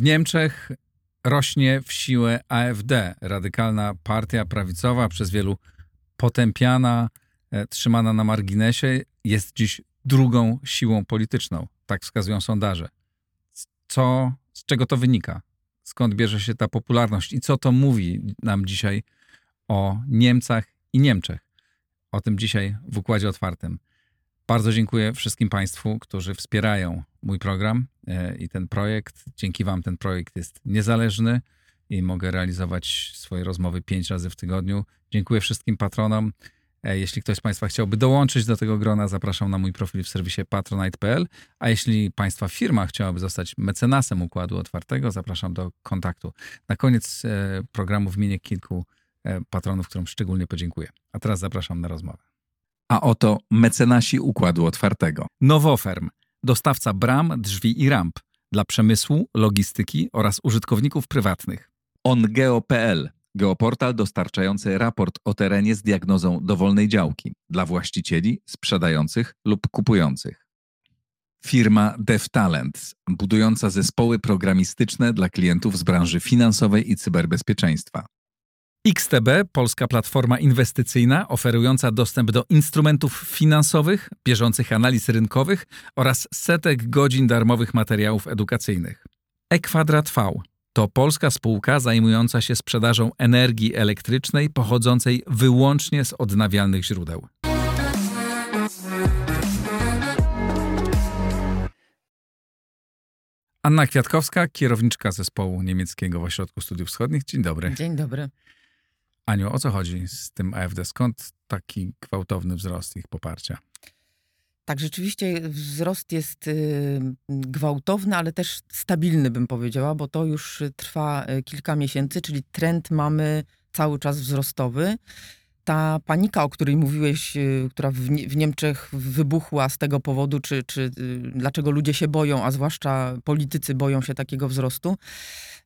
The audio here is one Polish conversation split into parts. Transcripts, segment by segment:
W Niemczech rośnie w siłę AfD, radykalna partia prawicowa, przez wielu potępiana, e, trzymana na marginesie, jest dziś drugą siłą polityczną. Tak wskazują sondaże. Co, z czego to wynika? Skąd bierze się ta popularność i co to mówi nam dzisiaj o Niemcach i Niemczech? O tym dzisiaj w Układzie Otwartym. Bardzo dziękuję wszystkim Państwu, którzy wspierają mój program e, i ten projekt. Dzięki Wam ten projekt jest niezależny i mogę realizować swoje rozmowy pięć razy w tygodniu. Dziękuję wszystkim patronom. E, jeśli ktoś z Państwa chciałby dołączyć do tego grona, zapraszam na mój profil w serwisie patronite.pl. A jeśli Państwa firma chciałaby zostać mecenasem Układu Otwartego, zapraszam do kontaktu. Na koniec e, programu wymienię kilku patronów, którym szczególnie podziękuję. A teraz zapraszam na rozmowę. A oto mecenasi Układu Otwartego. Nowoferm, dostawca bram, drzwi i ramp dla przemysłu, logistyki oraz użytkowników prywatnych. OnGeo.pl, geoportal dostarczający raport o terenie z diagnozą dowolnej działki dla właścicieli, sprzedających lub kupujących. Firma DevTalent, budująca zespoły programistyczne dla klientów z branży finansowej i cyberbezpieczeństwa. XTB, polska platforma inwestycyjna oferująca dostęp do instrumentów finansowych, bieżących analiz rynkowych oraz setek godzin darmowych materiałów edukacyjnych. E-Kwadrat V to polska spółka zajmująca się sprzedażą energii elektrycznej pochodzącej wyłącznie z odnawialnych źródeł. Anna Kwiatkowska, kierowniczka zespołu niemieckiego w Ośrodku Studiów Wschodnich. Dzień dobry. Dzień dobry. Aniu, o co chodzi z tym AfD? Skąd taki gwałtowny wzrost ich poparcia? Tak, rzeczywiście wzrost jest y, gwałtowny, ale też stabilny, bym powiedziała, bo to już trwa y, kilka miesięcy, czyli trend mamy cały czas wzrostowy ta panika, o której mówiłeś, y, która w, Niemczech wybuchła z tego powodu, czy, czy dlaczego ludzie się boją, a zwłaszcza politycy boją się takiego wzrostu,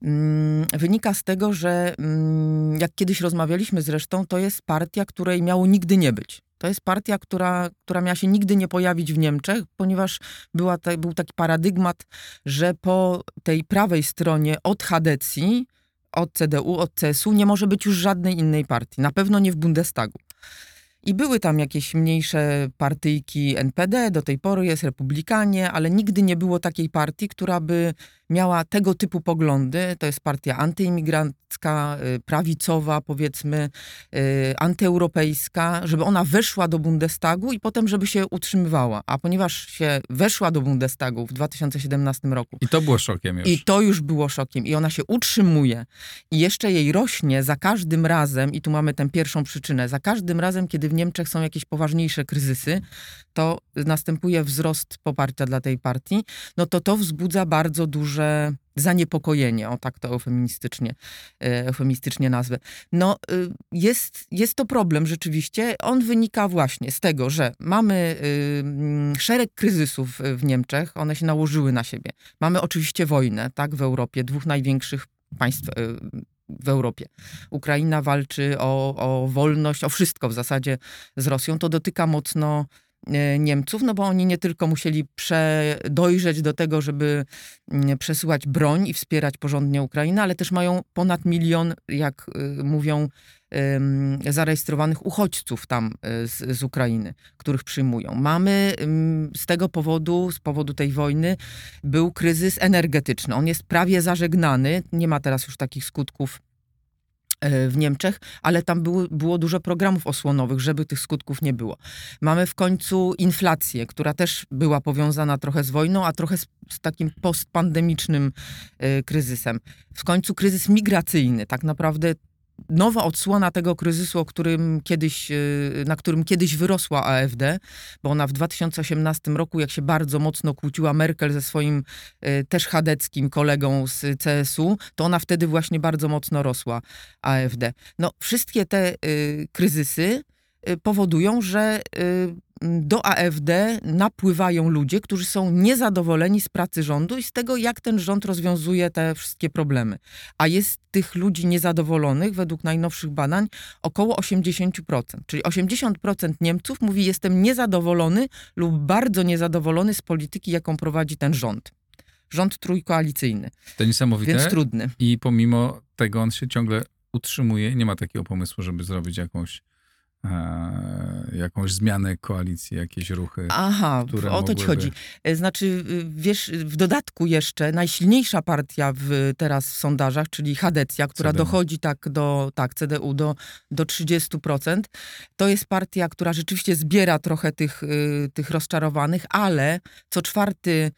mm, wynika z tego, że mm, jak kiedyś rozmawialiśmy zresztą, to jest partia, której miało nigdy nie być. To jest partia, która, która miała się nigdy nie pojawić w Niemczech, ponieważ była ta, był taki paradygmat, że po tej prawej stronie od Hadecji od CDU, od CSU nie może być już żadnej innej partii. Na pewno nie w Bundestagu. I były tam jakieś mniejsze partyjki NPD, do tej pory jest Republikanie, ale nigdy nie było takiej partii, która by miała tego typu poglądy. To jest partia antyimigrancka, y, prawicowa, powiedzmy, y, antyeuropejska, żeby ona weszła do Bundestagu i potem, żeby się utrzymywała. A ponieważ się weszła do Bundestagu w 2017 roku. I to było szokiem już. I to już było szokiem. I ona się utrzymuje. I jeszcze jej rośnie za każdym razem, i tu mamy tę pierwszą przyczynę, za każdym razem, kiedy w Niemczech są jakieś poważniejsze kryzysy, to następuje wzrost poparcia dla tej partii, no to to wzbudza bardzo duże zaniepokojenie, o tak to eufemistycznie, e, eufemistycznie nazwę. No, y, jest, jest to problem rzeczywiście. On wynika właśnie z tego, że mamy y, mm, szereg kryzysów w Niemczech, one się nałożyły na siebie. Mamy oczywiście wojnę, tak, w Europie, dwóch największych państw y, w Europie. Ukraina walczy o, o wolność, o wszystko w zasadzie z Rosją. To dotyka mocno Niemców, no bo oni nie tylko musieli dojrzeć do tego, żeby mm, przesyłać broń i wspierać porządnie Ukrainę, ale też mają ponad milion, jak y, mówią, zarejestrowanych uchodźców tam y, z, z Ukrainy, których przyjmują. Mamy z tego powodu, z powodu tej wojny, był kryzys energetyczny. On jest prawie zażegnany, nie ma teraz już takich skutków E, w Niemczech, ale tam było, było dużo programów osłonowych, żeby tych skutków nie było. Mamy w końcu inflację, która też była powiązana trochę z wojną, a trochę z, z takim postpandemicznym y, kryzysem. W końcu kryzys migracyjny. Tak naprawdę nowa odsłona tego kryzysu, o którym kiedyś, y, na którym kiedyś wyrosła AfD, bo ona w 2018 roku, jak się bardzo mocno kłóciła Merkel ze swoim y, też chadeckim kolegą z CSU, to ona wtedy właśnie bardzo mocno rosła AfD. No, wszystkie te y, kryzysy powodują, że do AfD napływają ludzie, którzy są niezadowoleni z pracy rządu i z tego, jak ten rząd rozwiązuje te wszystkie problemy. A jest tych ludzi niezadowolonych, według najnowszych badań, około 80%. Czyli 80% Niemców mówi, jestem niezadowolony lub bardzo niezadowolony z polityki, jaką prowadzi ten rząd rząd trójkoalicyjny, To niesamowite. więc trudny. I pomimo tego on się ciągle utrzymuje. Nie ma takiego pomysłu, żeby zrobić jakąś, jakąś zmianę koalicji, jakieś ruchy. Aha, które o to ci mogłyby- chodzi. E, Znaczy, wiesz, w dodatku jeszcze najsilniejsza partia w, teraz w sondażach, czyli Hadecja, która CDU. dochodzi tak do, tak, CDU do, do 30%, to jest partia, która rzeczywiście zbiera trochę tych, y, tych rozczarowanych, ale co czwarty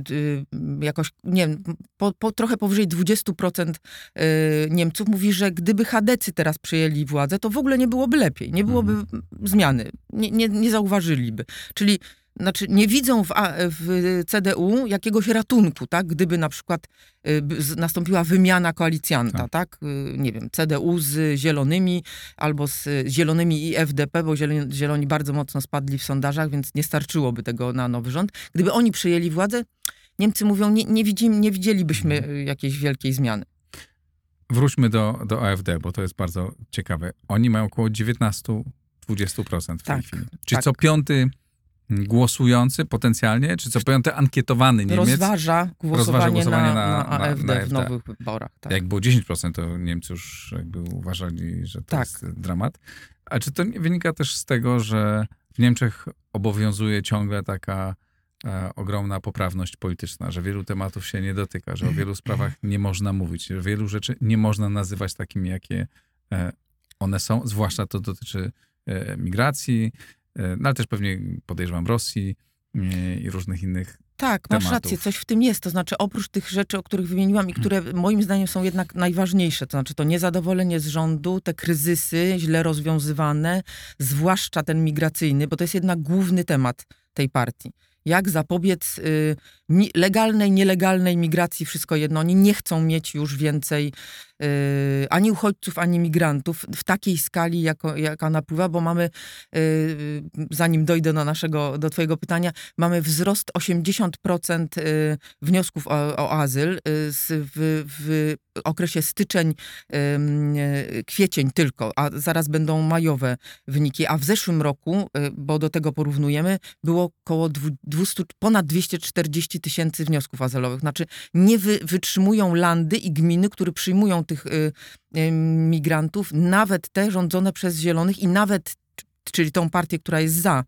czy y, jakoś, nie wiem, po, po, trochę powyżej 20% y, Niemców mówi, że gdyby Chadecy teraz przejęli władzę, to w ogóle nie byłoby lepiej, nie byłoby zmiany, nie, nie, nie zauważyliby. Czyli znaczy nie widzą w, w CDU jakiegoś ratunku, tak? Gdyby na przykład y, nastąpiła wymiana koalicjanta, Tak. tak? Y, Nie wiem, CDU z Zielonymi albo z Zielonymi i FDP, bo Zieloni, bardzo mocno spadli w sondażach, więc nie starczyłoby tego na nowy rząd. Gdyby oni przejęli władzę, Niemcy mówią, nie, nie, widzimy, nie widzielibyśmy Mhm. y, jakiejś wielkiej zmiany. Wróćmy do, do AfD, bo to jest bardzo ciekawe. Oni mają około 19-20% w tej Tak, chwili. Czyli tak. co piąty głosujący potencjalnie, czy co piąty ankietowany Niemiec, Rozważa głosowanie, głosowanie na, na- na, na- AfD na w AfD. nowych wyborach. Tak. jak było 10%, to Niemcy już jakby uważali, że to Tak. jest dramat. A czy to nie wynika też z tego, że w Niemczech obowiązuje ciągle taka e, ogromna poprawność polityczna, że wielu tematów się nie dotyka, że o wielu sprawach nie można mówić, że wielu rzeczy nie można nazywać takimi, jakie e, one są, zwłaszcza to dotyczy e, migracji, no ale też pewnie podejrzewam Rosji e, i różnych innych Tak, masz tematów. rację, coś w tym jest. To znaczy, oprócz tych rzeczy, o których wymieniłam i które moim zdaniem są jednak najważniejsze, to znaczy to niezadowolenie z rządu, te kryzysy źle rozwiązywane, zwłaszcza ten migracyjny, bo to jest jednak główny temat tej partii. Jak zapobiec y, legalnej, nielegalnej migracji, wszystko jedno. Oni nie chcą mieć już więcej y, ani uchodźców, ani migrantów w takiej skali, jako, jaka napływa, bo mamy, y, zanim dojdę do naszego, do twojego pytania, mamy wzrost 80% y, wniosków o, o azyl z, w, w okresie styczeń, kwiecień tylko, a zaraz będą majowe wyniki, a w zeszłym roku, bo do tego porównujemy, było około dwu- 200, ponad 240 tysięcy wniosków azylowych. Znaczy nie wy, wytrzymują landy i gminy, które przyjmują tych y, y, migrantów, nawet te rządzone przez zielonych i nawet, czyli tą partię, która jest za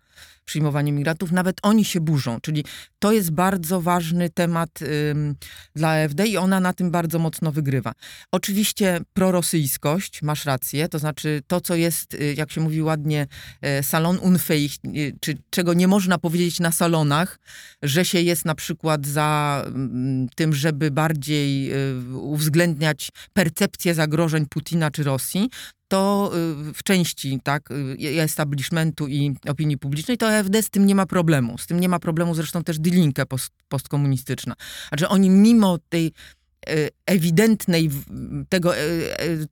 przyjmowaniem migrantów, nawet oni się burzą. Czyli to jest bardzo ważny temat ym, dla AfD i ona na tym bardzo mocno wygrywa. Oczywiście prorosyjskość, masz rację, to znaczy to, co jest, y, jak się mówi ładnie, e, salon unfähig, y, czy czego nie można powiedzieć na salonach, że się jest na przykład za tym, żeby bardziej y, uwzględniać percepcję zagrożeń Putina czy Rosji, to w części tak, y, establishmentu i opinii publicznej, to AfD z tym nie ma problemu. Z tym nie ma problemu zresztą też Die Linke post, postkomunistyczna. Znaczy oni mimo tej e, ewidentnej, tego, e,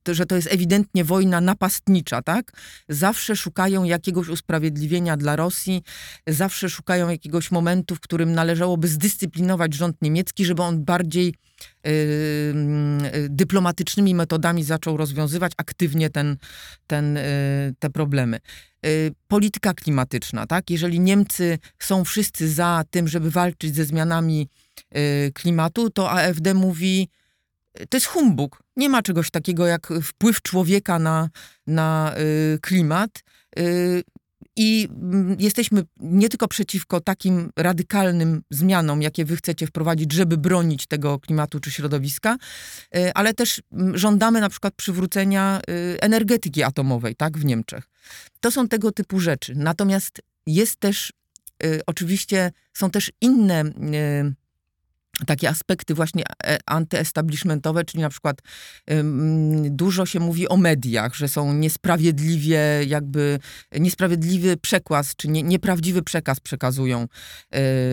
e, że to jest ewidentnie wojna napastnicza, tak? Zawsze szukają jakiegoś usprawiedliwienia dla Rosji, zawsze szukają jakiegoś momentu, w którym należałoby zdyscyplinować rząd niemiecki, żeby on bardziej dyplomatycznymi metodami zaczął rozwiązywać aktywnie ten, ten, te problemy. Y, Polityka klimatyczna, tak? Jeżeli Niemcy są wszyscy za tym, żeby walczyć ze zmianami y, klimatu, to AfD mówi, y, to jest humbug. Nie ma czegoś takiego jak wpływ człowieka na, na klimat. I mm, jesteśmy nie tylko przeciwko takim radykalnym zmianom, jakie wy chcecie wprowadzić, żeby bronić tego klimatu czy środowiska, ale też mm, żądamy na przykład przywrócenia energetyki atomowej, tak, w Niemczech. To są tego typu rzeczy. Natomiast jest też, y, oczywiście, są też inne y, takie aspekty właśnie e, antyestablishmentowe, czyli na przykład ym, dużo się mówi o mediach, że są niesprawiedliwie jakby, niesprawiedliwy przekaz, czy nie, nieprawdziwy przekaz przekazują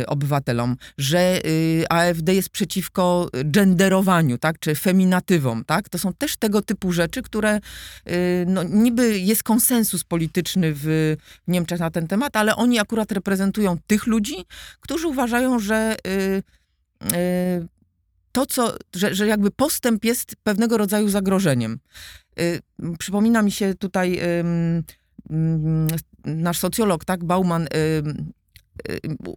y, obywatelom, że y, AfD jest przeciwko genderowaniu, tak, czy feminatywom, tak, to są też tego typu rzeczy, które y, no, niby jest konsensus polityczny w Niemczech na ten temat, ale oni akurat reprezentują tych ludzi, którzy uważają, że to, co, że, że jakby postęp jest pewnego rodzaju zagrożeniem. Y, Przypomina mi się tutaj nasz socjolog, tak, Bauman, y,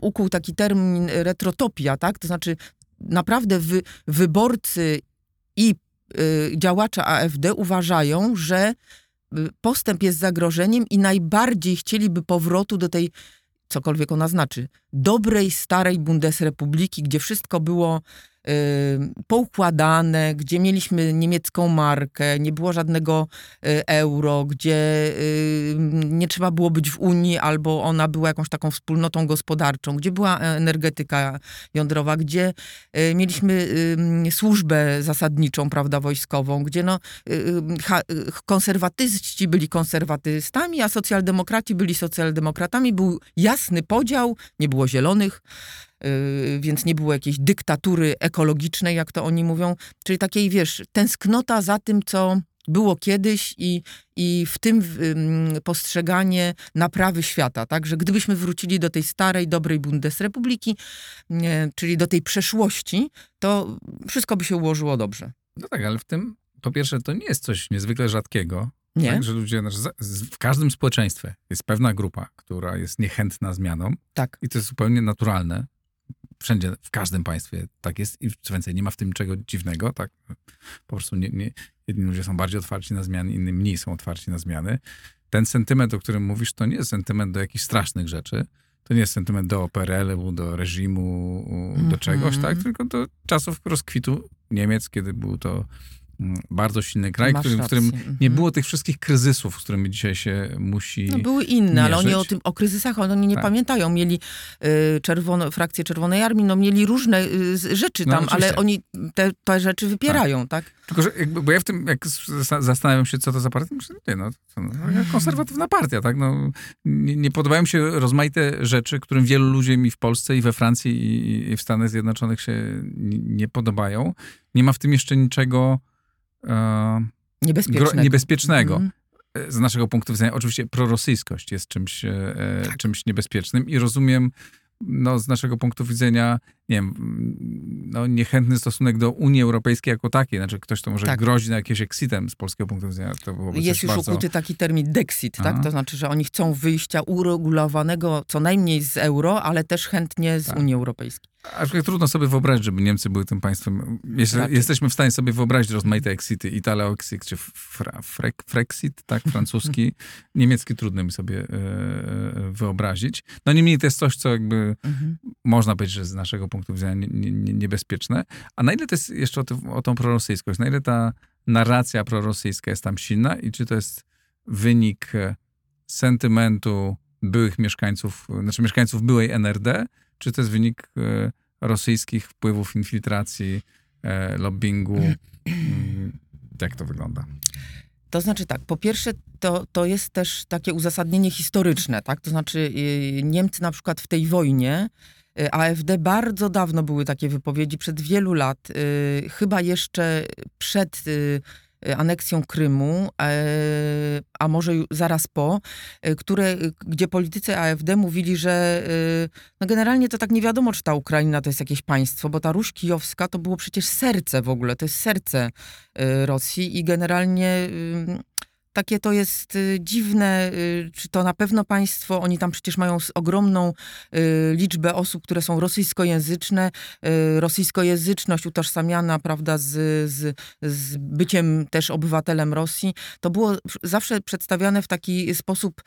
ukuł taki termin retrotopia, tak? To znaczy naprawdę wy, wyborcy i y, działacze AfD uważają, że y, postęp jest zagrożeniem i najbardziej chcieliby powrotu do tej, cokolwiek ona znaczy, dobrej, starej Bundesrepubliki, gdzie wszystko było poukładane, gdzie mieliśmy niemiecką markę, nie było żadnego y, euro, gdzie y, nie trzeba było być w Unii, albo ona była jakąś taką wspólnotą gospodarczą, gdzie była energetyka jądrowa, gdzie y, mieliśmy y, służbę zasadniczą, prawda, wojskową, gdzie no, y, y, y, konserwatyści byli konserwatystami, a socjaldemokraci byli socjaldemokratami. Był jasny podział, nie było zielonych, y, więc nie było jakiejś dyktatury ekologicznej, jak to oni mówią. Czyli takiej, wiesz, tęsknota za tym, co było kiedyś i, i w tym ym, postrzeganie naprawy świata, tak? Że gdybyśmy wrócili do tej starej, dobrej Bundesrepubliki, nie, czyli do tej przeszłości, to wszystko by się ułożyło dobrze. No tak, ale w tym, po pierwsze, to nie jest coś niezwykle rzadkiego. Nie? Tak, że ludzie, znaczy, w każdym społeczeństwie jest pewna grupa, która jest niechętna zmianom Tak. i to jest zupełnie naturalne. Wszędzie, w każdym państwie tak jest i co więcej, nie ma w tym niczego dziwnego, tak? Po prostu nie, nie, jedni ludzie są bardziej otwarci na zmiany, inni mniej są otwarci na zmiany. Ten sentyment, o którym mówisz, to nie jest sentyment do jakichś strasznych rzeczy. To nie jest sentyment do PRL-u, do reżimu, do Mhm. czegoś, tak? Tylko do czasów rozkwitu Niemiec, kiedy był to mm, bardzo silny kraj, w którym nie Mhm. było tych wszystkich kryzysów, z którymi dzisiaj się musi... No, były inne, ale oni mierzyć. o, tym, o kryzysach oni nie Tak. pamiętają. Mieli y, czerwono, frakcję Czerwonej Armii, no mieli różne y, rzeczy No, tam, ale oczywiście. oni te, te rzeczy wypierają, tak? Tylko, że jakby, bo ja w tym, jak zas- zastanawiam się, co to za partia, myślę, nie no, co, no konserwatywna partia, tak? No, nie, nie podobają mi się rozmaite rzeczy, którym wielu ludziom i w Polsce, i we Francji, i, i w Stanach Zjednoczonych się nie, nie podobają. Nie ma w tym jeszcze niczego e, Niebezpiecznego. gro, niebezpiecznego. E, Z naszego punktu widzenia, oczywiście prorosyjskość jest czymś, e, Tak. czymś niebezpiecznym i rozumiem, no, z naszego punktu widzenia, nie wiem, no, niechętny stosunek do Unii Europejskiej jako takiej. Znaczy, ktoś to może Tak. grozi na jakieś exitem z polskiego punktu widzenia. Jest już bardzo... ukuty taki termin Dexit, tak? To znaczy, że oni chcą wyjścia uregulowanego co najmniej z euro, ale też chętnie z Tak. Unii Europejskiej. Aczkolwiek trudno sobie wyobrazić, żeby Niemcy były tym państwem. Jeśli, jesteśmy w stanie sobie wyobrazić rozmaite exity, Italio exit, czy fra, frek, Frexit, tak, francuski. Niemiecki trudno mi sobie e, e, wyobrazić. No niemniej to jest coś, co jakby Mhm. można powiedzieć, że z naszego punktu widzenia nie, nie, nie, niebezpieczne. A na ile to jest jeszcze o, tym, o tą prorosyjskość, na ile ta narracja prorosyjska jest tam silna i czy to jest wynik e, sentymentu byłych mieszkańców, znaczy mieszkańców byłej NRD, czy to jest wynik e, rosyjskich wpływów, infiltracji, e, lobbingu? Mm, Jak to wygląda? To znaczy tak, po pierwsze to, to jest też takie uzasadnienie historyczne, tak? To znaczy y, Niemcy na przykład w tej wojnie, AfD bardzo dawno były takie wypowiedzi, przed wielu lat, y, chyba jeszcze przed y, y, aneksją Krymu, a może zaraz po, y, które, y, gdzie politycy AfD mówili, że y, no generalnie to tak nie wiadomo, czy ta Ukraina to jest jakieś państwo, bo ta Ruś Kijowska to było przecież serce w ogóle, to jest serce y, Rosji i generalnie y, takie to jest y, dziwne, y, czy to na pewno państwo, oni tam przecież mają ogromną y, liczbę osób, które są rosyjskojęzyczne, rosyjskojęzyczność utożsamiana, prawda, z, z, z byciem też obywatelem Rosji, to było zawsze przedstawiane w taki sposób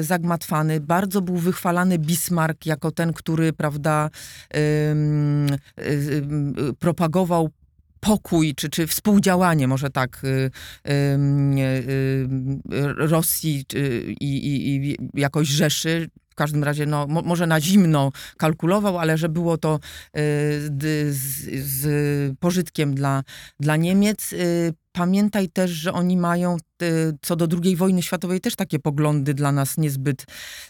zagmatwany. Bardzo był wychwalany Bismarck jako ten, który, prawda, propagował pokój, czy, czy współdziałanie, może tak, y, y, y, Rosji i, i, jakoś Rzeszy. W każdym razie, no, mo, może na zimno kalkulował, ale że było to y, z, z pożytkiem dla, dla Niemiec. Y, Pamiętaj też, że oni mają y, co do II wojny światowej też takie poglądy dla nas niezbyt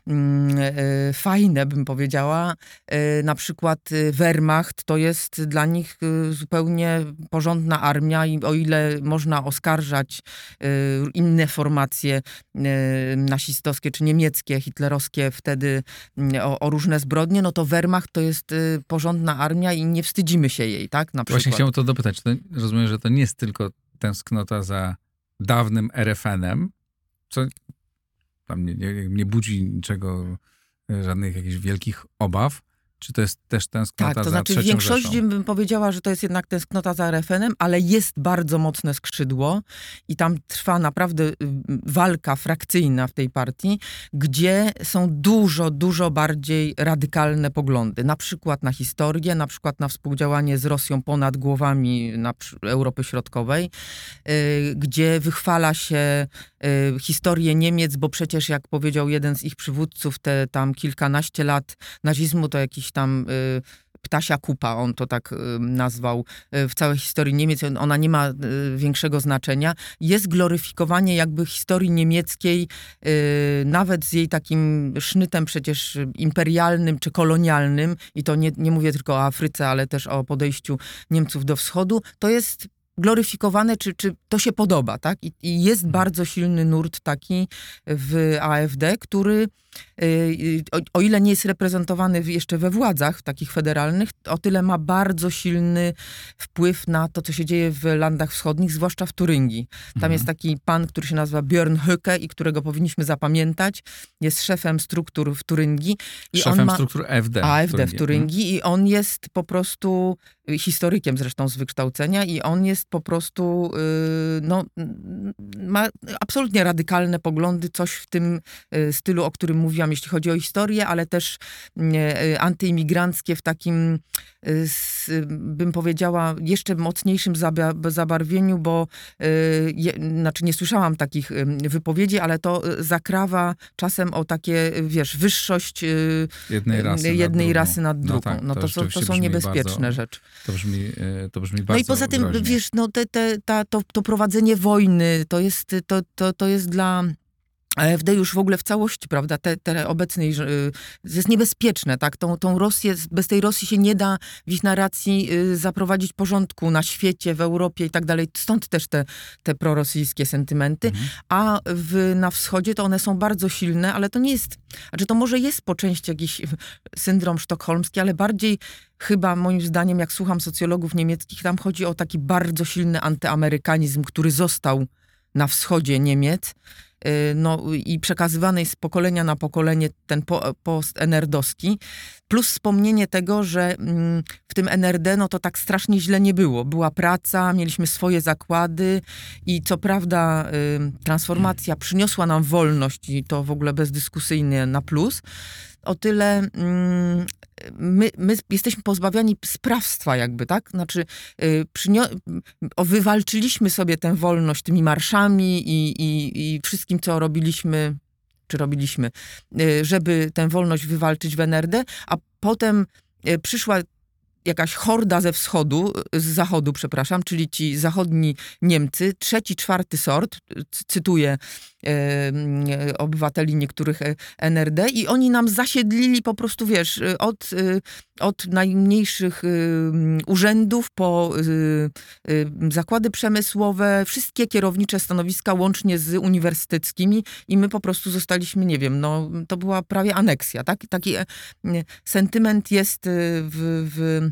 mm, y, fajne, bym powiedziała. Y, Na przykład y, Wehrmacht to jest dla nich y, zupełnie porządna armia i o ile można oskarżać inne formacje nasistowskie czy niemieckie, hitlerowskie wtedy y, o, o różne zbrodnie, no to Wehrmacht to jest porządna armia i nie wstydzimy się jej, tak? Na przykład. Właśnie chciałem to dopytać. To rozumiem, że to nie jest tylko tęsknota za dawnym RFN-em, co tam nie, nie, nie budzi niczego, e, żadnych jakichś wielkich obaw, Czy to jest też tęsknota Tak, to za znaczy w większości Rzeszą? bym powiedziała, że to jest jednak tęsknota za RFN-em, ale jest bardzo mocne skrzydło i tam trwa naprawdę y, walka frakcyjna w tej partii, gdzie są dużo, dużo bardziej radykalne poglądy. Na przykład na historię, na przykład na współdziałanie z Rosją ponad głowami Europy Środkowej, y, gdzie wychwala się y, historię Niemiec, bo przecież jak powiedział jeden z ich przywódców, te tam kilkanaście lat nazizmu to jakiś tam y, ptasia kupa, on to tak y, nazwał y, w całej historii Niemiec. Ona nie ma większego znaczenia. Jest gloryfikowanie jakby historii niemieckiej, nawet z jej takim sznytem przecież imperialnym czy kolonialnym, i to nie, nie mówię tylko o Afryce, ale też o podejściu Niemców do wschodu, to jest gloryfikowane, czy, czy to się podoba, tak? I, I jest bardzo silny nurt taki w AfD, który y, o, o ile nie jest reprezentowany w- jeszcze we władzach takich federalnych, o tyle ma bardzo silny wpływ na to, co się dzieje w landach wschodnich, zwłaszcza w Turyngii. Tam Mhm. jest taki pan, który się nazywa Björn Höcke i którego powinniśmy zapamiętać. Jest szefem struktur w Turyngii. I Szefem on ma... struktur AfD. AfD w Turyngii. Turyngii i on jest po prostu y, historykiem zresztą z wykształcenia i on jest po prostu, y, no, mm, ma absolutnie radykalne poglądy, coś w tym y, stylu, o którym mówiłam, jeśli chodzi o historię, ale też nie, y, antyimigranckie w takim, bym powiedziała, jeszcze mocniejszym zaba- zabarwieniu, bo znaczy nie słyszałam takich wypowiedzi, ale to zakrawa czasem o takie, wiesz, wyższość Jednej rasy. nad jednej drugą. rasy nad drugą. tak, No, to, są, to rzeczywiście są niebezpieczne bardzo, rzeczy. To brzmi, e, to brzmi bardzo No i poza tym, groźnie. wiesz, no te, te, ta, to, to prowadzenie wojny, to jest, to, to, to jest dla... AfD już w ogóle w całości, prawda, te, te y, jest niebezpieczne, tak, tą, tą Rosję, bez tej Rosji się nie da w ich narracji y, zaprowadzić porządku na świecie, w Europie i tak dalej, stąd też te, te prorosyjskie sentymenty, Mhm. a w, na wschodzie to one są bardzo silne, ale to nie jest, znaczy to może jest po części jakiś syndrom sztokholmski, ale bardziej chyba moim zdaniem, jak słucham socjologów niemieckich, tam chodzi o taki bardzo silny antyamerykanizm, który został na wschodzie Niemiec. Y, No, i przekazywany jest z pokolenia na pokolenie ten po, post-NRD-owski, plus wspomnienie tego, że mm, w tym NRD no to tak strasznie źle nie było. Była praca, mieliśmy swoje zakłady i co prawda y, transformacja przyniosła nam wolność i to w ogóle bezdyskusyjnie na plus, o tyle mm, my, my jesteśmy pozbawiani sprawstwa jakby, tak? Znaczy y, przynio- o, wywalczyliśmy sobie tę wolność tymi marszami i, i, i wszystkim, co robiliśmy, czy robiliśmy, y, żeby tę wolność wywalczyć w NRD, a potem y, przyszła jakaś horda ze wschodu, z zachodu, przepraszam, czyli ci zachodni Niemcy, trzeci, czwarty sort, cytuję e, obywateli niektórych e, NRD i oni nam zasiedlili po prostu, wiesz, od, e, od najmniejszych e, urzędów po zakłady przemysłowe, wszystkie kierownicze stanowiska łącznie z uniwersyteckimi i my po prostu zostaliśmy, nie wiem, no to była prawie aneksja, tak? Taki sentyment jest w, w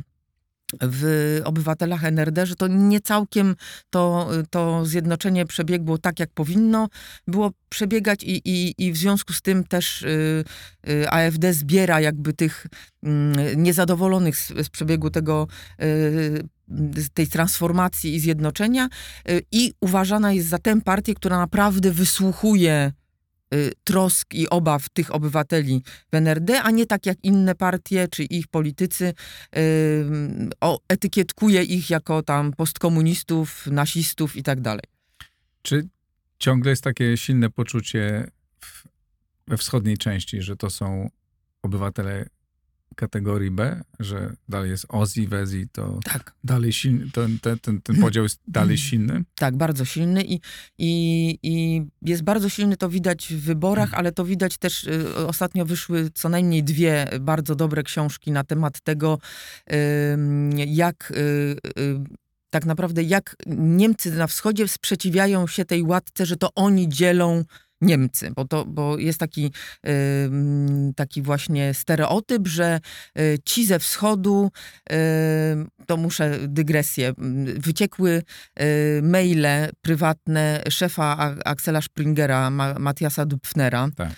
w obywatelach NRD, że to nie całkiem to, to zjednoczenie przebiegło tak, jak powinno było przebiegać i, i, i w związku z tym też y, y, AfD zbiera jakby tych y, niezadowolonych z, z przebiegu tego y, tej transformacji i zjednoczenia i uważana jest za tę partię, która naprawdę wysłuchuje trosk i obaw tych obywateli w NRD, a nie tak jak inne partie czy ich politycy y, o, etykietkuje ich jako tam postkomunistów, nasistów i tak dalej. Czy ciągle jest takie silne poczucie w, we wschodniej części, że to są obywatele kategorii B, że dalej jest Ozzy, Wezi, to Tak. dalej silny, ten, ten, ten, ten podział jest dalej silny? Tak, bardzo silny i, i, i jest bardzo silny, to widać w wyborach, ale to widać też, y, ostatnio wyszły co najmniej dwie bardzo dobre książki na temat tego, jak y, y, tak naprawdę, jak Niemcy na wschodzie sprzeciwiają się tej łatce, że to oni dzielą Niemcy, bo, to, bo jest taki, taki właśnie stereotyp, że y, ci ze wschodu, to muszę dygresję, wyciekły y, maile prywatne szefa Axela Springera, Ma, Matthiasa Dupfnera, Tak.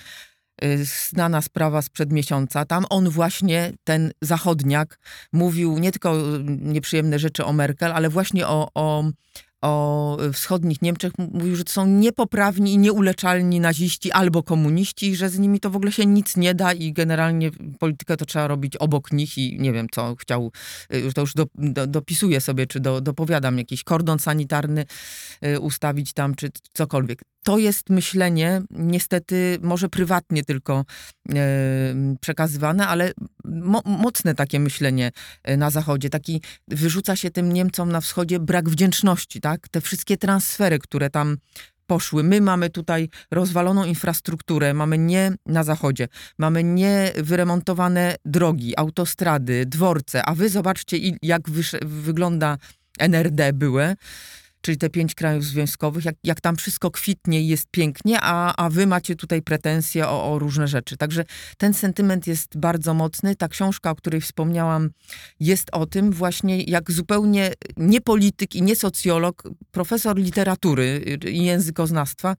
y, znana sprawa sprzed miesiąca. Tam on właśnie, ten zachodniak, mówił nie tylko nieprzyjemne rzeczy o Merkel, ale właśnie o, o, o wschodnich Niemczech. Mówił, że to są niepoprawni i nieuleczalni naziści albo komuniści i że z nimi to w ogóle się nic nie da i generalnie politykę to trzeba robić obok nich i nie wiem, co chciał, y, to już do, do, dopisuję sobie, czy do, dopowiadam, jakiś kordon sanitarny y, ustawić tam, czy cokolwiek. To jest myślenie, niestety, może prywatnie tylko e, przekazywane, ale mo, mocne takie myślenie e, na Zachodzie. Taki wyrzuca się tym Niemcom na wschodzie brak wdzięczności, tak? Te wszystkie transfery, które tam poszły. My mamy tutaj rozwaloną infrastrukturę, mamy nie na zachodzie, mamy nie wyremontowane drogi, autostrady, dworce, a wy zobaczcie, jak wygląda NRD były czyli te pięć krajów związkowych, jak, jak tam wszystko kwitnie i jest pięknie, a, a wy macie tutaj pretensje o, o różne rzeczy. Także ten sentyment jest bardzo mocny. Ta książka, o której wspomniałam, jest o tym właśnie, jak zupełnie nie polityk i nie socjolog, profesor literatury i językoznawstwa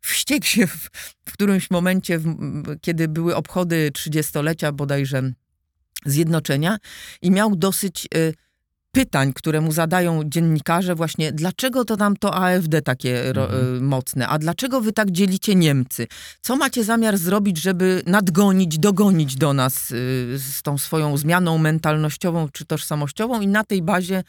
wściekł się w, w którymś momencie, w, kiedy były obchody trzydziestolecia bodajże zjednoczenia i miał dosyć... Y, pytań, które mu zadają dziennikarze, właśnie dlaczego to tam to AfD takie mhm. Y, mocne, a dlaczego wy tak dzielicie Niemcy? Co macie zamiar zrobić, żeby nadgonić, dogonić do nas y, z tą swoją zmianą mentalnościową czy tożsamościową? I na tej bazie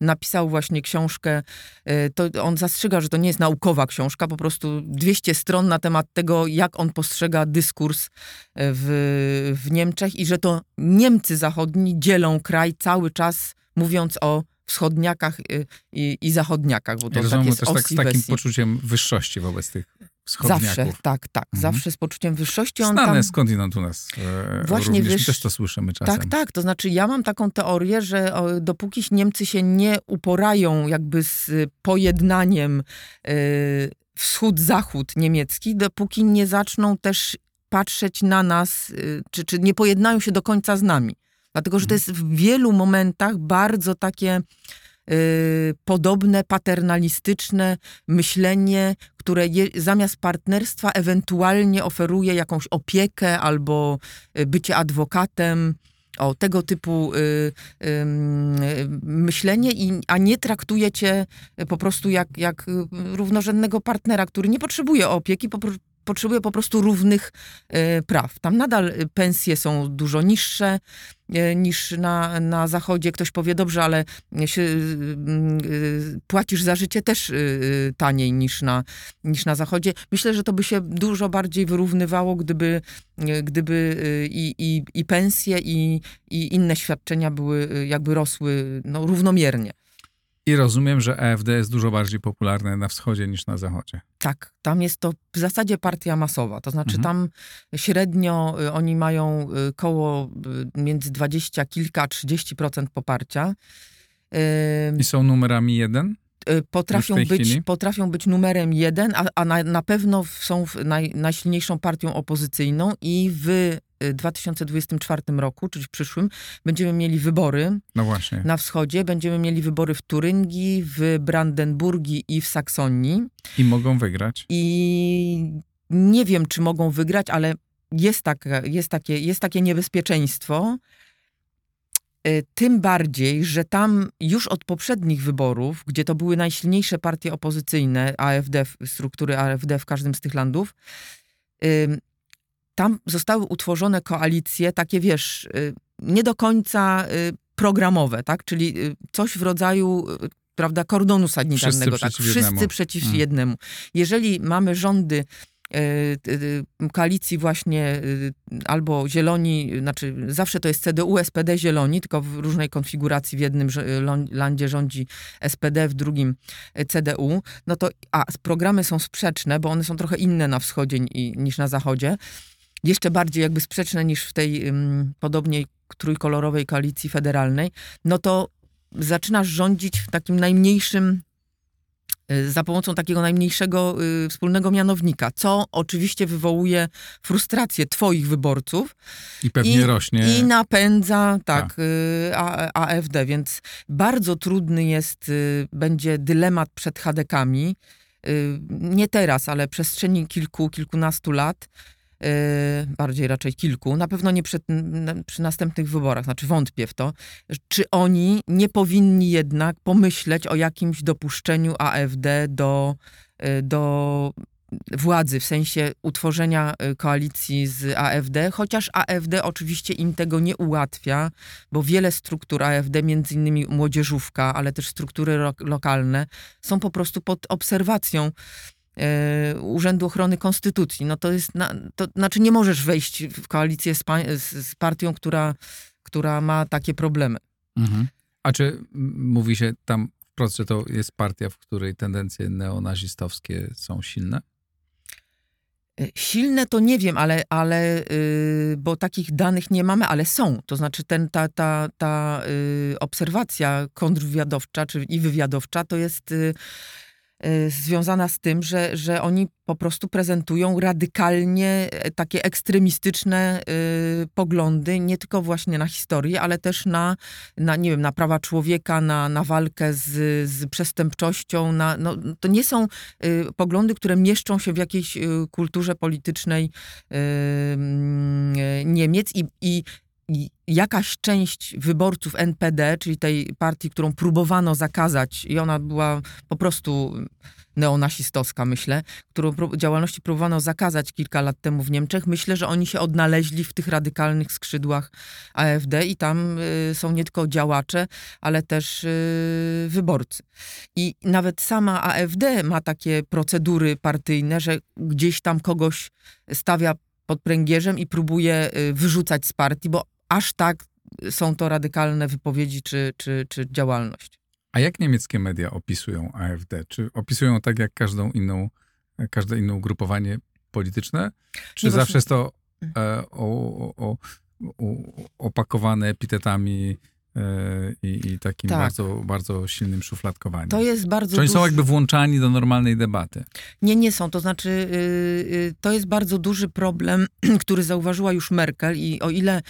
napisał właśnie książkę. Y, to on zastrzega, że to nie jest naukowa książka, po prostu 200 stron na temat tego, jak on postrzega dyskurs w, w Niemczech i że to Niemcy zachodni dzielą kraj cały czas mówiąc o wschodniakach y, i, i zachodniakach, bo to ja tak jest też tak, z takim poczuciem wyższości wobec tych wschodniaków. Zawsze, tak, tak. Mhm. Zawsze z poczuciem wyższości. On Znane tam... skądinąd u nas e, Właśnie również, też to słyszymy czasem. Tak, tak. To znaczy ja mam taką teorię, że o, dopóki Niemcy się nie uporają jakby z pojednaniem y, wschód-zachód niemiecki, dopóki nie zaczną też patrzeć na nas, y, czy, czy nie pojednają się do końca z nami. Dlatego, że to jest w wielu momentach bardzo takie y, podobne, paternalistyczne myślenie, które je, zamiast partnerstwa ewentualnie oferuje jakąś opiekę albo y, bycie adwokatem. O, tego typu y, y, myślenie, i, a nie traktuje cię po prostu jak, jak równorzędnego partnera, który nie potrzebuje opieki, po, potrzebuje po prostu równych e, praw. Tam nadal pensje są dużo niższe e, niż na, na zachodzie. Ktoś powie, dobrze, ale się, e, płacisz za życie też taniej niż na, niż na zachodzie. Myślę, że to by się dużo bardziej wyrównywało, gdyby, gdyby i, i, i pensje, i, i inne świadczenia były, jakby rosły no, równomiernie. I rozumiem, że AfD jest dużo bardziej popularne na wschodzie niż na zachodzie. Tak, tam jest to w zasadzie partia masowa. To znaczy mhm. tam średnio y, oni mają y, koło y, między 20 kilka, 30% poparcia. I są numerami jeden? Potrafią być, potrafią być numerem jeden, a, a na, na pewno są naj, najsilniejszą partią opozycyjną i w 2024 roku, czyli w przyszłym, będziemy mieli wybory no na wschodzie. Będziemy mieli wybory w Turyngii, w Brandenburgii i w Saksonii. I mogą wygrać. I nie wiem, czy mogą wygrać, ale jest, tak, jest, takie, jest takie niebezpieczeństwo. Y, tym bardziej, że tam już od poprzednich wyborów, gdzie to były najsilniejsze partie opozycyjne, AfD, struktury AfD w każdym z tych landów, tam zostały utworzone koalicje, takie wiesz, y, nie do końca y, programowe, tak? Czyli y, coś w rodzaju prawda, kordonu sanitarnego. Wszyscy tak, przeciw wszyscy jednemu. przeciw hmm. jednemu. Jeżeli mamy rządy koalicji właśnie albo zieloni, znaczy zawsze to jest CDU, SPD, zieloni, tylko w różnej konfiguracji w jednym landzie rządzi SPD, w drugim CDU, no to a programy są sprzeczne, bo one są trochę inne na wschodzie niż na zachodzie, jeszcze bardziej jakby sprzeczne niż w tej podobniej trójkolorowej koalicji federalnej, no to zaczynasz rządzić w takim najmniejszym y, za pomocą takiego najmniejszego y, wspólnego mianownika, co oczywiście wywołuje frustrację twoich wyborców. I pewnie i, rośnie. I napędza, tak, y, A, AfD, więc bardzo trudny jest, y, będzie dylemat przed hadekami. Y, nie teraz, ale przestrzeni kilku, kilkunastu lat bardziej raczej kilku, na pewno nie przed, przy następnych wyborach, znaczy wątpię w to, czy oni nie powinni jednak pomyśleć o jakimś dopuszczeniu AfD do, do władzy, w sensie utworzenia y, koalicji z AfD, chociaż AfD oczywiście im tego nie ułatwia, bo wiele struktur AfD, między innymi młodzieżówka, ale też struktury lo lokalne, są po prostu pod obserwacją Urzędu Ochrony Konstytucji. No to jest, na, to znaczy nie możesz wejść w koalicję z, z, partią, która, która ma takie problemy. Mhm. A czy mówi się tam wprost, że to jest partia, w której tendencje neonazistowskie są silne? E, silne to nie wiem, ale, ale yy, bo takich danych nie mamy, ale są. To znaczy ten, ta, ta, ta yy, obserwacja kontrwywiadowcza czy i wywiadowcza to jest yy, związana z tym, że, że oni po prostu prezentują radykalnie e, takie ekstremistyczne y, poglądy, nie tylko właśnie na historię, ale też na, na nie wiem, na prawa człowieka, na, na walkę z, z przestępczością. Na, no, to nie są y, poglądy, które mieszczą się w jakiejś y, kulturze politycznej y, Niemiec i, i jakaś część wyborców NPD, czyli tej partii, którą próbowano zakazać, i ona była po prostu neonasistowska, myślę, którą działalności próbowano zakazać kilka lat temu w Niemczech, myślę, że oni się odnaleźli w tych radykalnych skrzydłach AfD i tam y, są nie tylko działacze, ale też y, wyborcy. I nawet sama AfD ma takie procedury partyjne, że gdzieś tam kogoś stawia pod pręgierzem i próbuje y, wyrzucać z partii, bo aż tak są to radykalne wypowiedzi czy, czy, czy działalność. A jak niemieckie media opisują AfD? Czy opisują tak jak każdą inną, każde inne ugrupowanie polityczne? Czy Nie, zawsze właśnie... jest to e, o, o, o, opakowane epitetami e, i, i, takim tak. bardzo, bardzo silnym szufladkowaniem. To jest bardzo. Czy oni duży... są jakby włączani do normalnej debaty? Nie, nie są. To znaczy, yy, to jest bardzo duży problem, który zauważyła już Merkel i o ile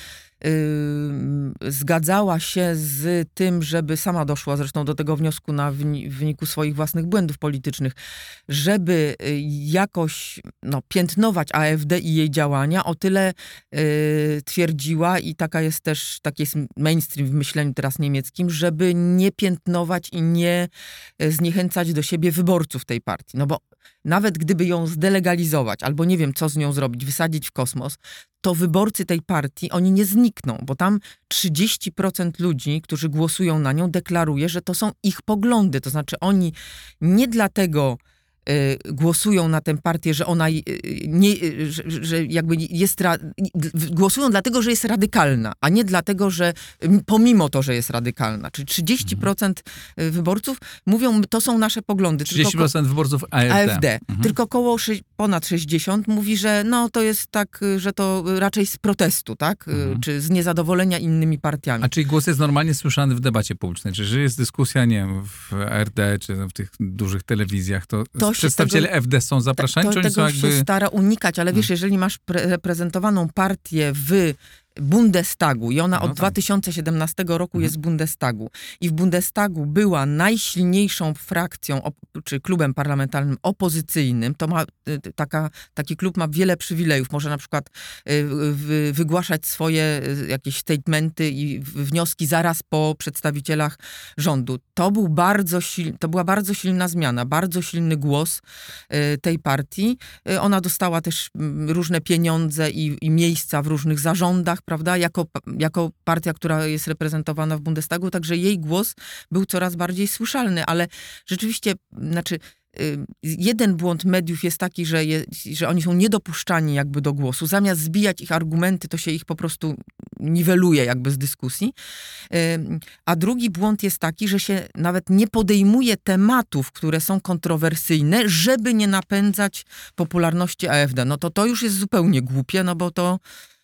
zgadzała się z tym, żeby sama doszła zresztą do tego wniosku na wyniku swoich własnych błędów politycznych, żeby y, jakoś no, piętnować AfD i jej działania, o tyle y, twierdziła i taka jest też, taki jest mainstream w myśleniu teraz niemieckim, żeby nie piętnować i nie y, zniechęcać do siebie wyborców tej partii. No bo nawet gdyby ją zdelegalizować, albo nie wiem, co z nią zrobić, wysadzić w kosmos, to wyborcy tej partii, oni nie znikną, bo tam 30% ludzi, którzy głosują na nią, deklaruje, że to są ich poglądy. To znaczy oni nie dlatego głosują na tę partię, że ona y, nie, y, że, że jakby jest, głosują dlatego, że jest radykalna, a nie dlatego, że pomimo to, że jest radykalna. Czyli 30% wyborców mówią, to są nasze poglądy. 30% tylko, wyborców AfD. AfD. Mhm. Tylko koło ponad 60 mówi, że no to jest tak, że to raczej z protestu, tak? Mhm. Czy z niezadowolenia innymi partiami. A czyli głos jest normalnie słyszany w debacie publicznej? Czy jest dyskusja, nie wiem, w RD, czy w tych dużych telewizjach, to, to Przedstawiciele tego, FD są zapraszani, to, czy oni tego są jakby... się stara unikać, ale wiesz, hmm. jeżeli masz reprezentowaną partię w Bundestagu i ona no od tak. 2017 roku mhm. jest w Bundestagu. I w Bundestagu była najsilniejszą frakcją, czy klubem parlamentarnym opozycyjnym. To ma, y, taka, taki klub ma wiele przywilejów. Może na przykład y, wygłaszać swoje y, jakieś statementy i wnioski zaraz po przedstawicielach rządu. To, był bardzo sil, to była bardzo silna zmiana, bardzo silny głos tej partii. Ona dostała też mm, różne pieniądze i, i miejsca w różnych zarządach prawda, jako, jako partia, która jest reprezentowana w Bundestagu, także jej głos był coraz bardziej słyszalny, ale rzeczywiście, znaczy y, jeden błąd mediów jest taki, że, je, że oni są niedopuszczani jakby do głosu. Zamiast zbijać ich argumenty, to się ich po prostu niweluje jakby z dyskusji. A drugi błąd jest taki, że się nawet nie podejmuje tematów, które są kontrowersyjne, żeby nie napędzać popularności AfD. No to to już jest zupełnie głupie, no bo to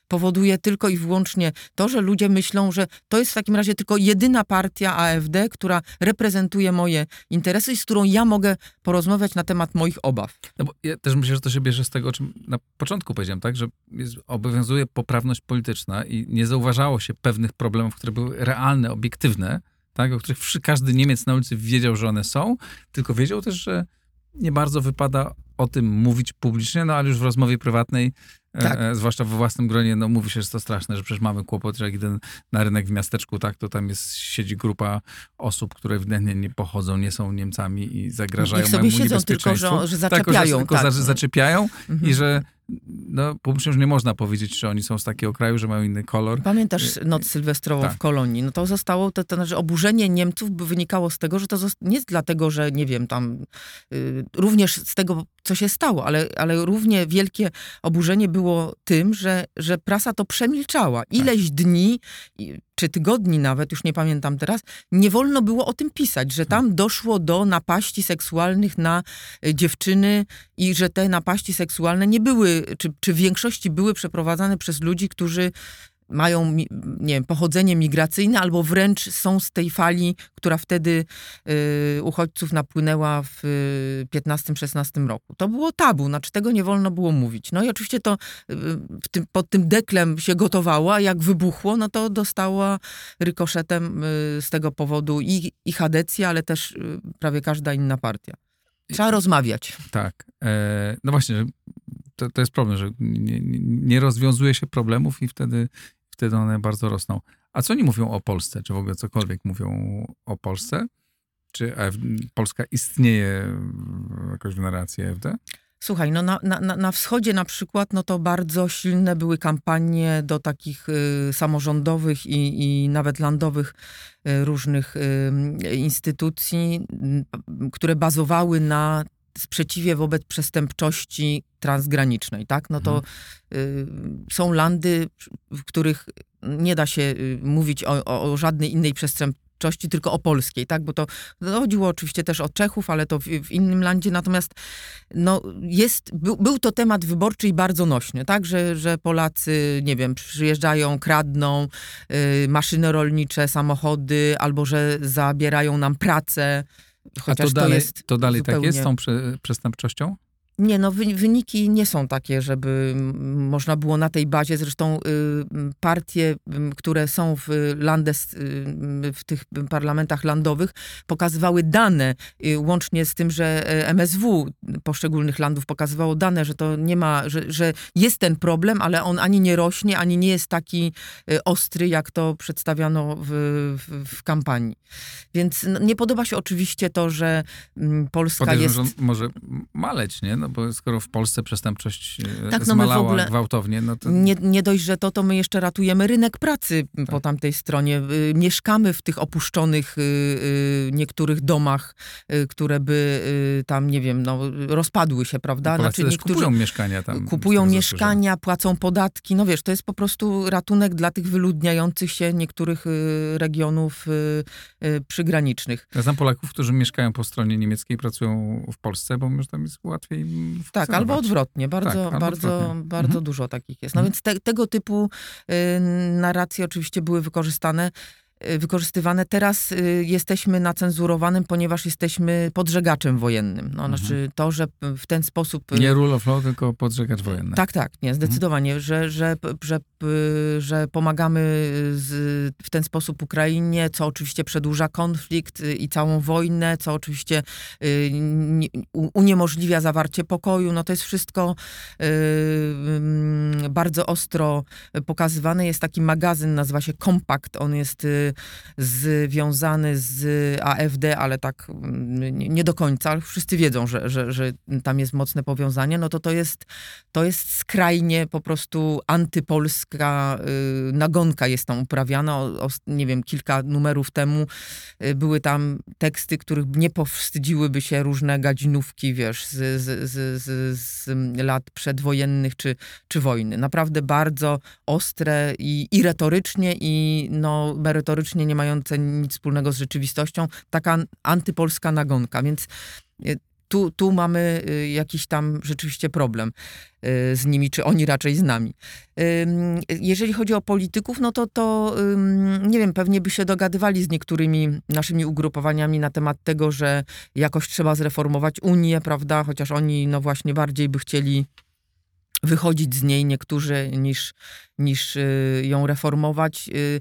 powoduje tylko i wyłącznie to, że ludzie myślą, że to jest w takim razie tylko jedyna partia AfD, która reprezentuje moje interesy i z którą ja mogę porozmawiać na temat moich obaw. No bo ja też myślę, że to się bierze z tego, o czym na początku powiedziałem, tak, że jest, obowiązuje poprawność polityczna i nie zauważało się pewnych problemów, które były realne, obiektywne, tak, o których każdy Niemiec na ulicy wiedział, że one są, tylko wiedział też, że nie bardzo wypada o tym mówić publicznie, no ale już w rozmowie prywatnej Tak. e, zwłaszcza we własnym gronie, no mówi się, że to straszne, że przecież mamy kłopot, że jak idę na rynek w miasteczku, tak, to tam jest, siedzi grupa osób, które ewidentnie nie pochodzą, nie są Niemcami i zagrażają Niech sobie mojemu siedzą, tylko że, że Tak, zaczepiają. tylko tak. za- zaczepiają Mhm. i że no, publicznie już nie można powiedzieć, że oni są z takiego kraju, że mają inny kolor. Pamiętasz noc sylwestrową tak. w Kolonii? No to zostało, to, to znaczy oburzenie Niemców wynikało z tego, że to nie dlatego, że nie wiem, tam y, również z tego, co się stało, ale, ale równie wielkie oburzenie było tym, że, że prasa to przemilczała. Ileś dni, i- czy tygodni nawet, już nie pamiętam teraz, nie wolno było o tym pisać, że tam doszło do napaści seksualnych na y, dziewczyny i że te napaści seksualne nie były, czy, czy w większości były przeprowadzane przez ludzi, którzy mają, nie wiem, pochodzenie migracyjne, albo wręcz są z tej fali, która wtedy y, uchodźców napłynęła w y, 15-16 roku. To było tabu, znaczy tego nie wolno było mówić. No i oczywiście to y, tym, pod tym deklem się gotowało, a jak wybuchło, no to dostała rykoszetem y, z tego powodu i, i Hadecja, ale też y, prawie każda inna partia. Trzeba rozmawiać. Tak. E, no właśnie, to, to jest problem, że nie- nie rozwiązuje się problemów i wtedy, wtedy one bardzo rosną. A co oni mówią o Polsce? Czy w ogóle cokolwiek mówią o Polsce? Czy Polska istnieje jakoś w narracji AfD? Słuchaj, no na, na, na- wschodzie na przykład, no to bardzo silne były kampanie do takich y, samorządowych i, i nawet landowych y, różnych y, instytucji, które bazowały na sprzeciwie wobec przestępczości transgranicznej, tak? No to y, są landy, w których nie da się y, mówić o, o, o żadnej innej przestępczości, tylko o polskiej, tak? Bo to, to chodziło oczywiście też o Czechów, ale to w, w innym landzie, natomiast no jest, był, był to temat wyborczy i bardzo nośny, tak? Że, że Polacy, nie wiem, przyjeżdżają, kradną y, maszyny rolnicze, samochody, albo że zabierają nam pracę, A chociaż to dalej, jest to dalej tak zupełnie- jest z tą prze, przestępczością? Nie, no wy, wyniki nie są takie, żeby można było na tej bazie, zresztą y, partie, które są w Landes, y, w tych parlamentach landowych, pokazywały dane, y, łącznie z tym, że e, MSW poszczególnych landów pokazywało dane, że to nie ma, że, że jest ten problem, ale on ani nie rośnie, ani nie jest taki ostry, jak to przedstawiano w, w, w kampanii. Więc nie podoba się oczywiście to, że Polska Podejrzewam, jest... że może maleć, nie? No bo skoro w Polsce przestępczość e, Tak, no zmalała ogóle- gwałtownie, no to... Nie, nie dość, że to, to my jeszcze ratujemy rynek pracy Tak. po tamtej stronie. Y, Mieszkamy w tych opuszczonych y, y, niektórych domach, które by tam, nie wiem, no, rozpadły się, prawda? Polacy też kupują mieszkania tam. kupują mieszkania, płacą podatki. No wiesz, to jest po prostu ratunek dla tych wyludniających się niektórych regionów przygranicznych. Ja znam Polaków, którzy mieszkają po stronie niemieckiej pracują w Polsce, bo może tam jest łatwiej Tak, albo odwrotnie. Bardzo, Tak, bardzo, odwrotnie. bardzo Mhm. dużo takich jest. No Mhm. więc te, tego typu y, narracje oczywiście były wykorzystane. Y, Wykorzystywane. Teraz y, jesteśmy na cenzurowanym, ponieważ jesteśmy podżegaczem wojennym. No, Mhm. Znaczy to, że w ten sposób. y, Nie rule of law, tylko podżegacz wojenny. tak, tak, nie, zdecydowanie, że, że, że, że pomagamy z, w ten sposób Ukrainie, co oczywiście przedłuża konflikt i całą wojnę, co oczywiście uniemożliwia zawarcie pokoju. No to jest wszystko mm, bardzo ostro pokazywane. Jest taki magazyn, nazywa się Kompakt. On jest związany z AfD, ale tak mm, nie, do końca. Wszyscy wiedzą, że, że, że tam jest mocne powiązanie. No to to jest to jest skrajnie po prostu antypolska y, nagonka jest tam uprawiana. O, o, nie wiem, kilka numerów temu y, były tam teksty, których nie powstydziłyby się różne gadzinówki, wiesz, z, z, z, z, z lat przedwojennych czy, czy wojny. Naprawdę bardzo ostre i, i retorycznie, i no, merytorycznie nie mające nic wspólnego z rzeczywistością. Taka antypolska nagonka, więc y, tu, tu mamy y, jakiś tam rzeczywiście problem y, z nimi, czy oni raczej z nami. Jeżeli chodzi o polityków, no to, to nie wiem, pewnie by się dogadywali z niektórymi naszymi ugrupowaniami na temat tego, że jakoś trzeba zreformować Unię, prawda? Chociaż oni, no właśnie, bardziej by chcieli wychodzić z niej niektórzy niż, niż y, ją reformować. Y,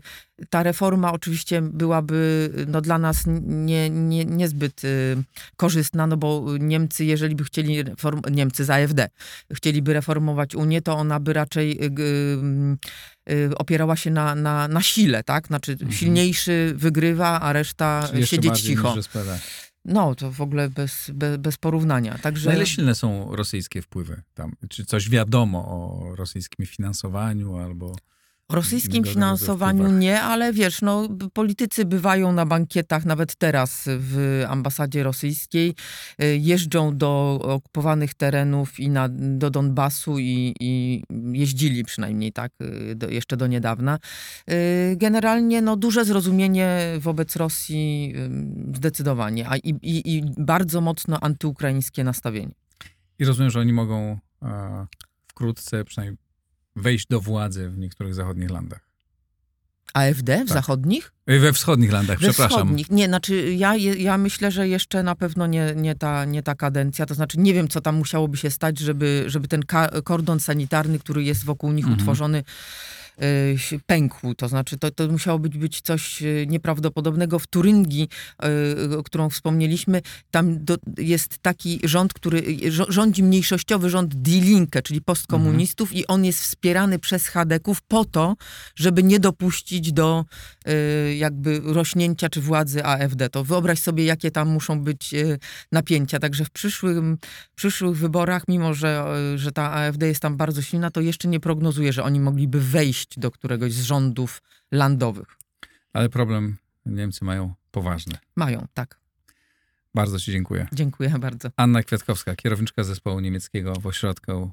Ta reforma oczywiście byłaby no, dla nas nie, nie, niezbyt y, korzystna, no bo Niemcy, jeżeli by chcieli, Niemcy z AfD, chcieliby reformować Unię, to ona by raczej y, y, y, opierała się na, na, na sile, tak? Znaczy Mhm. silniejszy wygrywa, a reszta jeszcze siedzieć cicho. No, to w ogóle bez, bez, bez porównania. Także... Na ile silne są rosyjskie wpływy tam? Czy coś wiadomo o rosyjskim finansowaniu albo... Rosyjskim finansowaniu nie, ale wiesz, no, politycy bywają na bankietach nawet teraz w ambasadzie rosyjskiej, y, jeżdżą do okupowanych terenów i na, do Donbasu i, i jeździli przynajmniej tak y, do, jeszcze do niedawna. Y, Generalnie no, duże zrozumienie wobec Rosji zdecydowanie, a i, i, i bardzo mocno antyukraińskie nastawienie. I rozumiem, że oni mogą e, wkrótce przynajmniej wejść do władzy w niektórych zachodnich landach. AfD w Tak. zachodnich? E, We wschodnich landach, We przepraszam. wschodnich. Nie, znaczy ja, ja myślę, że jeszcze na pewno nie, nie, ta, nie ta kadencja. To znaczy nie wiem, co tam musiałoby się stać, żeby, żeby ten kordon sanitarny, który jest wokół nich Mhm. utworzony, y, pękł. To znaczy to, to musiało być, być coś y, nieprawdopodobnego. W Turyngii, y, o którą wspomnieliśmy, tam do, jest taki rząd, który y, rządzi mniejszościowy rząd Die Linke, czyli postkomunistów i on jest wspierany przez Chadeków po to, żeby nie dopuścić do y, jakby rośnięcia czy władzy AfD. To wyobraź sobie, jakie tam muszą być y, napięcia. Także w przyszłym, przyszłych wyborach, mimo że, y, że ta AfD jest tam bardzo silna, to jeszcze nie prognozuję, że oni mogliby wejść do któregoś z rządów landowych. Ale problem Niemcy mają poważny. Mają, tak. Bardzo ci dziękuję. Dziękuję bardzo. Anna Kwiatkowska, kierowniczka zespołu niemieckiego w ośrodku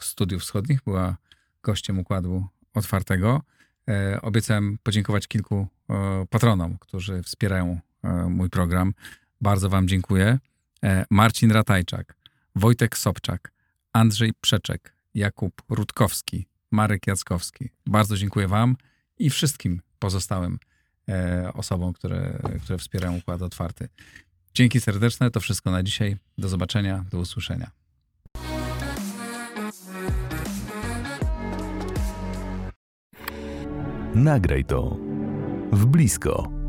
studiów wschodnich, była gościem układu otwartego. E, obiecałem podziękować kilku e, patronom, którzy wspierają e, mój program. Bardzo wam dziękuję. Marcin Ratajczak, Wojtek Sobczak, Andrzej Przeczek, Jakub Rutkowski, Marek Jackowski. Bardzo dziękuję wam i wszystkim pozostałym e, osobom, które, które wspierają układ otwarty. Dzięki serdeczne, to wszystko na dzisiaj. Do zobaczenia, do usłyszenia. Nagraj to w blisko.